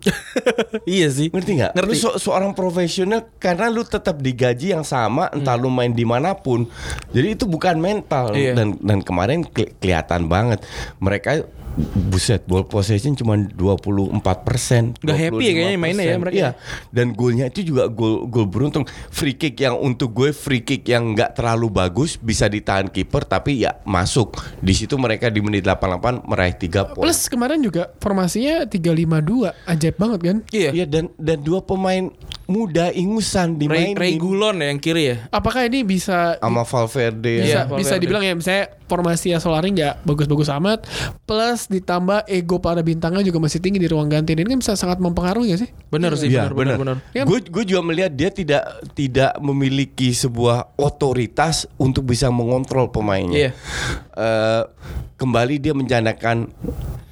iya sih. Ngerti nggak? Lu Ngerti. se- seorang profesional karena lu tetap digaji yang sama entah lu main di mana pun. Jadi itu bukan mental Iya. dan dan kemarin keli- kelihatan banget mereka buset ball possession cuma 24 persen. Nggak happy ya kayaknya mainnya ya mereka. Iya. Dan golnya itu juga gol gol beruntung. Free kick yang untuk gue free kick yang nggak terlalu bagus bisa ditahan kiper tapi ya masuk. Di situ mereka di menit 88 meraih 3 poin. Plus kemarin juga formasinya 352. Ajaib banget kan? Iya. Iya dan dan dua pemain muda ingusan dimainin Ray Gulon ya yang kiri ya. Apakah ini bisa sama Valverde. bisa, Iya, bisa Valverde. dibilang ya misalnya formasi Solari nggak bagus-bagus amat plus ditambah ego para bintangnya juga masih tinggi di ruang ganti ini kan bisa sangat mempengaruhi gak sih? Bener sih, Iya, bener, bener, bener. Ya. Gue gue juga melihat dia tidak tidak memiliki sebuah otoritas untuk bisa mengontrol pemainnya. Iya. Eh, kembali dia menjanakan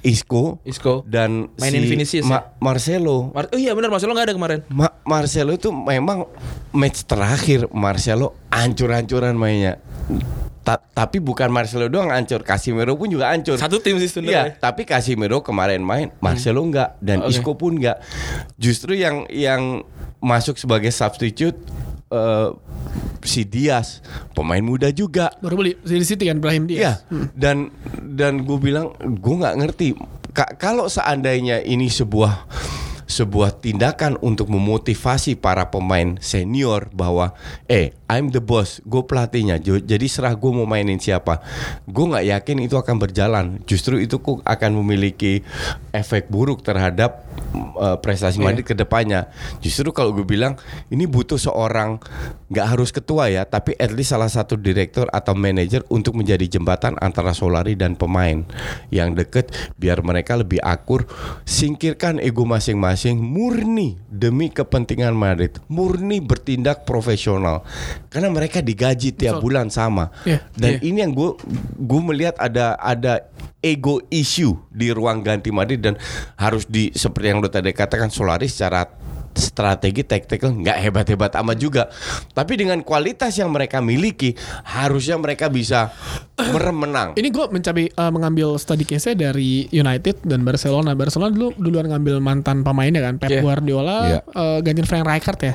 Isco, Isco. dan Mainin si Vinicius Ma- Marcelo. Mar- oh iya bener Marcelo nggak ada kemarin. Ma- Marcelo itu memang match terakhir Marcelo ancur-ancuran mainnya. Ta- tapi bukan Marcelo doang ancur, Casemiro pun juga ancur. Satu tim sih Iya, sebenarnya. tapi Casemiro kemarin main, Marcelo enggak dan Oke. Isco pun enggak. Justru yang yang masuk sebagai substitute eh, si Diaz, pemain muda juga. Baru beli di City kan Brahim Iya, Diaz. dan dan gue bilang gue nggak ngerti Ka- kalau seandainya ini sebuah sebuah tindakan untuk memotivasi para pemain senior bahwa eh I'm the boss, gue pelatihnya, jadi serah gue mau mainin siapa, gue nggak yakin itu akan berjalan. Justru itu akan memiliki efek buruk terhadap uh, prestasi Iya. Madrid ke depannya. Justru kalau gue bilang ini butuh seorang nggak harus ketua ya, tapi at least salah satu direktur atau manajer untuk menjadi jembatan antara Solari dan pemain yang deket biar mereka lebih akur. Singkirkan ego masing-masing, murni demi kepentingan Madrid, murni bertindak profesional. Karena mereka digaji tiap Betul. bulan sama. Iya, Dan iya. ini yang gue gue melihat ada ada ego issue di ruang ganti Madrid dan harus di seperti yang lo tadi katakan Solari secara strategi tactical nggak hebat-hebat amat juga. Tapi dengan kualitas yang mereka miliki, harusnya mereka bisa merem menang. Ini gue mencapai eh, mengambil study case dari United dan Barcelona. Barcelona dulu duluan ngambil mantan pemainnya kan, Pep Iya. Guardiola, Iya. eh, gantiin Frank Rijkaard ya.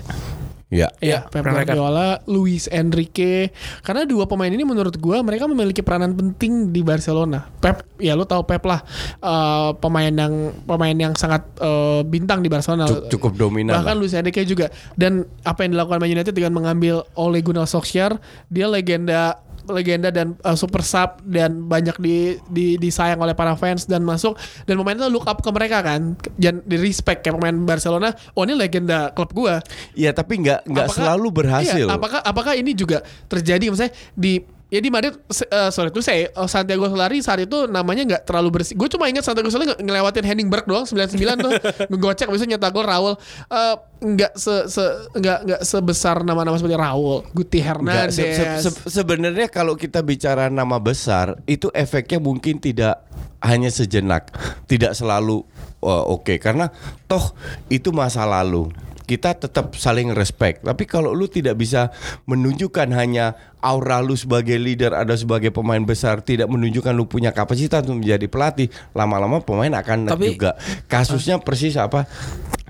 Ya. Iya, Pep Frank Rijkaard. Guardiola, Luis Enrique. Karena dua pemain ini menurut gua mereka memiliki peranan penting di Barcelona. Pep, ya lu tahu Pep lah, eh, pemain yang pemain yang sangat eh, bintang di Barcelona. Cuk- cukup dominan Bahkan lah. Luis Enrique juga. Dan apa yang dilakukan Man United dengan mengambil Ole Gunnar Solskjaer, dia legenda legenda dan uh, super sub dan banyak di, di disayang oleh para fans dan masuk. Dan pemain itu look up ke mereka kan. Dan di respect kayak pemain Barcelona oh ini legenda klub gua. Iya, tapi nggak nggak selalu berhasil. Iya, apakah apakah ini juga terjadi? Misalnya di ya di Madrid eh, sorry tuh saya eh, Santiago Solari saat itu namanya nggak terlalu bersih. Gue cuma ingat Santiago Solari nge- ngelewatin Henning Berg doang 99 tuh ngegocek bisa nyetak gol Raul Eh, nggak se, se nggak nggak sebesar nama-nama seperti Raul, Guti Hernandez. se- se- se- sebenarnya kalau kita bicara nama besar itu efeknya mungkin tidak hanya sejenak, tidak selalu oke karena toh itu masa lalu. Kita tetap saling respect. Tapi kalau lu tidak bisa menunjukkan hanya aura lu sebagai leader ada sebagai pemain besar, tidak menunjukkan lu punya kapasitas untuk menjadi pelatih, lama-lama pemain akan Tapi- juga. Kasusnya persis apa?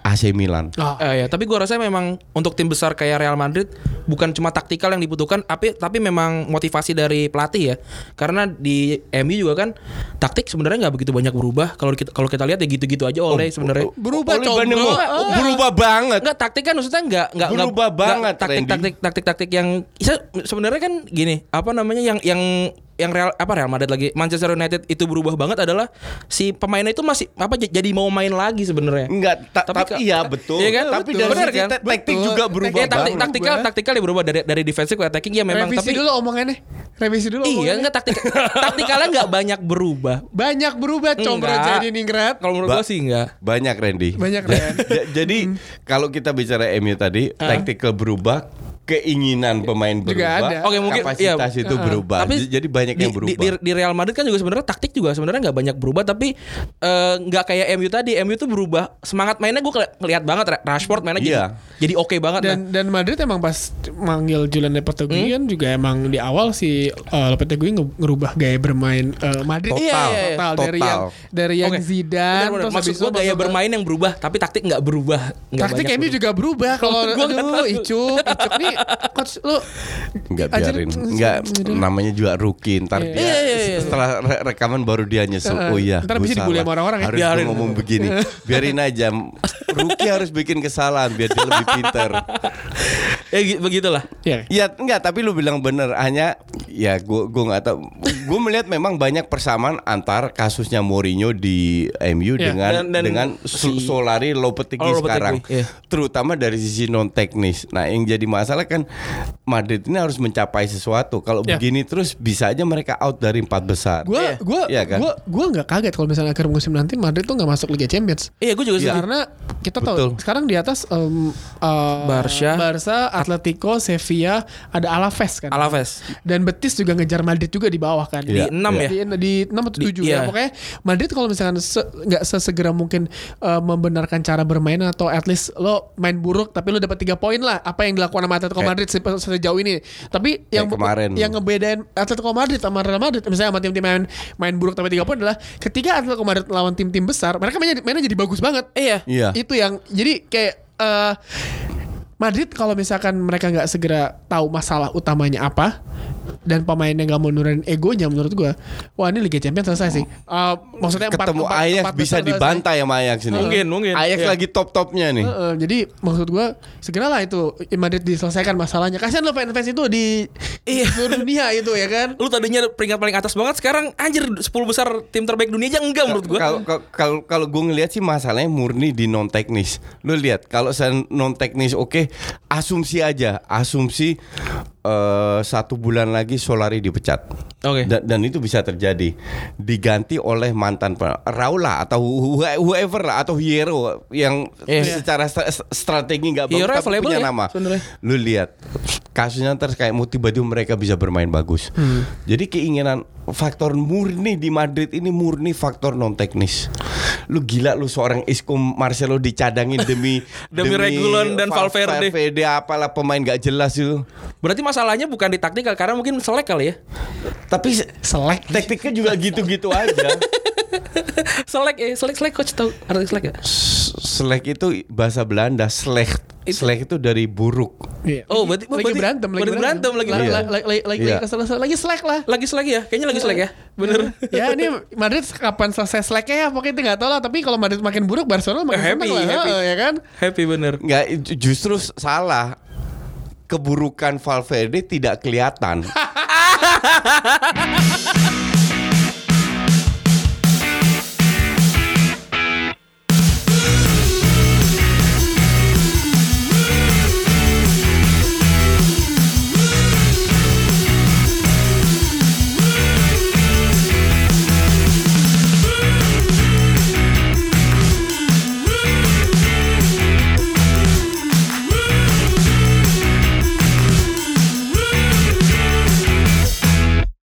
AC Milan. Ah, Eh, ya, tapi gua rasa memang untuk tim besar kayak Real Madrid bukan cuma taktikal yang dibutuhkan, tapi tapi memang motivasi dari pelatih ya. Karena di MU juga kan taktik sebenarnya nggak begitu banyak berubah. Kalau kita kalau kita lihat ya gitu-gitu aja oleh sebenarnya. berubah combro. Bandemo, Ah. berubah banget. Enggak taktik kan maksudnya enggak enggak enggak- Berubah enggak banget, taktik taktik taktik taktik yang se- sebenarnya kan gini apa namanya yang yang yang Real apa Real Madrid lagi Manchester United itu berubah banget adalah si pemainnya itu masih apa jadi mau main lagi sebenarnya. Enggak, ta- Tapi iya betul. Iya kan? Tapi Betul. dari kan? ta- taktik Betul. juga berubah Ya, taktik, banget. taktikal taktikal ya berubah dari dari defensif ke attacking ya memang Revisi tapi dulu omongannya. Revisi dulu Iya omongannya. enggak taktik taktikalnya enggak banyak berubah. Banyak berubah combro jadi ningrat. Kalau menurut Ba- gua sih enggak. Banyak Randy. Banyak. Ja- Jadi kalau kita bicara MU tadi, tactical berubah, keinginan pemain Juga berubah, ada. Oke, mungkin- kapasitas iya. itu berubah. Tapi Jadi banyak di, yang berubah. Di, di- di Real Madrid kan juga sebenarnya taktik juga sebenarnya nggak banyak berubah tapi eh, nggak kayak MU tadi. MU tuh berubah semangat mainnya gue ngeliat banget Ra- Rashford mainnya jadi Iya. jadi oke banget dan dan Madrid emang pas manggil Julian Lopetegui kan juga emang di awal si uh, Lopetegui nge- ngerubah gaya bermain uh, Madrid Total. Iya, iya, iya. total dari Total. yang dari yang Oke. Zidane Benar-benar. terus Maksud gue gaya bermain yang berubah tapi taktik nggak berubah. Nggak taktik banyak MU juga berubah kalau aduh tahu. icuk icuk nih coach lu Enggak Anjir, biarin. Enggak gitu. namanya juga rookie. Ntar Iya. dia Iya, iya, iya. setelah re- rekaman baru dia nyesel. Oh iya. Ntar bisa dibully sama orang-orang ya. Harus Biarin. ngomong begini. Biarin aja. Rookie harus bikin kesalahan biar dia lebih pintar. Ya gi- begitulah. ya Ya enggak, tapi lu bilang bener. Hanya ya gua gua nggak tahu. Gua melihat memang banyak persamaan antar kasusnya Mourinho di MU dengan dan- dan dengan si- Solari Lopetegui Oh, Lopetegui, sekarang. Terutama dari sisi non teknis. Nah, yang jadi masalah kan Madrid ini harus mencapai sesuatu. Kalau Ya. begini terus bisa aja mereka out dari empat besar. gue Iya. gue Iya kan? gue gue nggak kaget kalau misalnya akhir musim nanti Madrid tuh nggak masuk Liga Champions Iya gue juga Iya. setuju. karena kita tahu Betul. sekarang di atas um, uh, Barca. Barca, Atletico, Sevilla, ada Alaves kan. Alaves. Dan Betis juga ngejar Madrid juga di bawah kan. Iya. Di enam ya. Di, di 6 atau Di- 7 iya. ya. Pokoknya Madrid kalau misalkan se- nggak sesegera mungkin uh, membenarkan cara bermain atau at least lo main buruk tapi lo dapat 3 poin lah apa yang dilakukan sama Atletico Madrid se- sejauh ini. Tapi yang kemarin. yang ngebedain Atletico Madrid sama Real Madrid misalnya sama tim-tim main main buruk tapi 3 poin adalah ketika Atletico Madrid lawan tim-tim besar mereka mainnya, mainnya jadi bagus banget. Iya. Iya. Itu yang jadi kayak eh Madrid kalau misalkan mereka nggak segera tahu masalah utamanya apa dan pemainnya nggak mau nurunin egonya menurut gua wah ini Liga Champions selesai sih Eh, maksudnya empat- Ketemu empat- Ajax empat bisa dibantai sama Ajax ini. Mungkin, mungkin. Ajax Iya. lagi top-topnya nih. Heeh, jadi maksud gua segeralah itu Madrid diselesaikan masalahnya kasihan lo fans-fans itu di Iya. seluruh dunia itu ya kan Lu tadinya peringkat paling atas banget sekarang anjir 10 besar tim terbaik dunia aja enggak menurut gua. Kalau kalau- gue ngelihat sih masalahnya murni di non teknis. Lu lihat kalau saya non teknis oke, asumsi aja, asumsi eh, satu bulan lagi Solari dipecat. Oke. Dan, dan itu bisa terjadi diganti oleh mantan pe- Raul lah atau who- whoever lah atau Hierro yang Iya. secara stra- strategi nggak bagus tapi punya ya, nama. sebenarnya. Lu lihat kasusnya ntar kayak mau tiba-tiba mereka bisa bermain bagus. Hmm. Jadi keinginan faktor murni di Madrid ini murni faktor non teknis. Lu gila lu seorang Isco Marcelo dicadangin demi Demi Regulon dan Val- Valverde. Valverde apalah pemain gak jelas itu. Berarti masalahnya bukan di taktikal karena mungkin selek kali ya. Tapi Selek. taktiknya juga gitu-gitu aja. selek eh selek selek coach tahu arti selek ya? Selek itu bahasa Belanda, slecht. Selek itu dari buruk. Iya. Oh, berarti- lagi berarti- berantem, lagi berantem, lagi lagi berantem. lagi lagi lagi Iya. lagi lagi slack lah. Lagi selek ya? Kayaknya lagi selek ya. Bener. ya ini Madrid kapan selesai slacknya ya pokoknya itu nggak tahu lah tapi kalau Madrid makin buruk Barcelona makin Happy, lah happy. Heeh, ya kan Happy bener. Enggak, justru salah. Keburukan Valverde tidak kelihatan.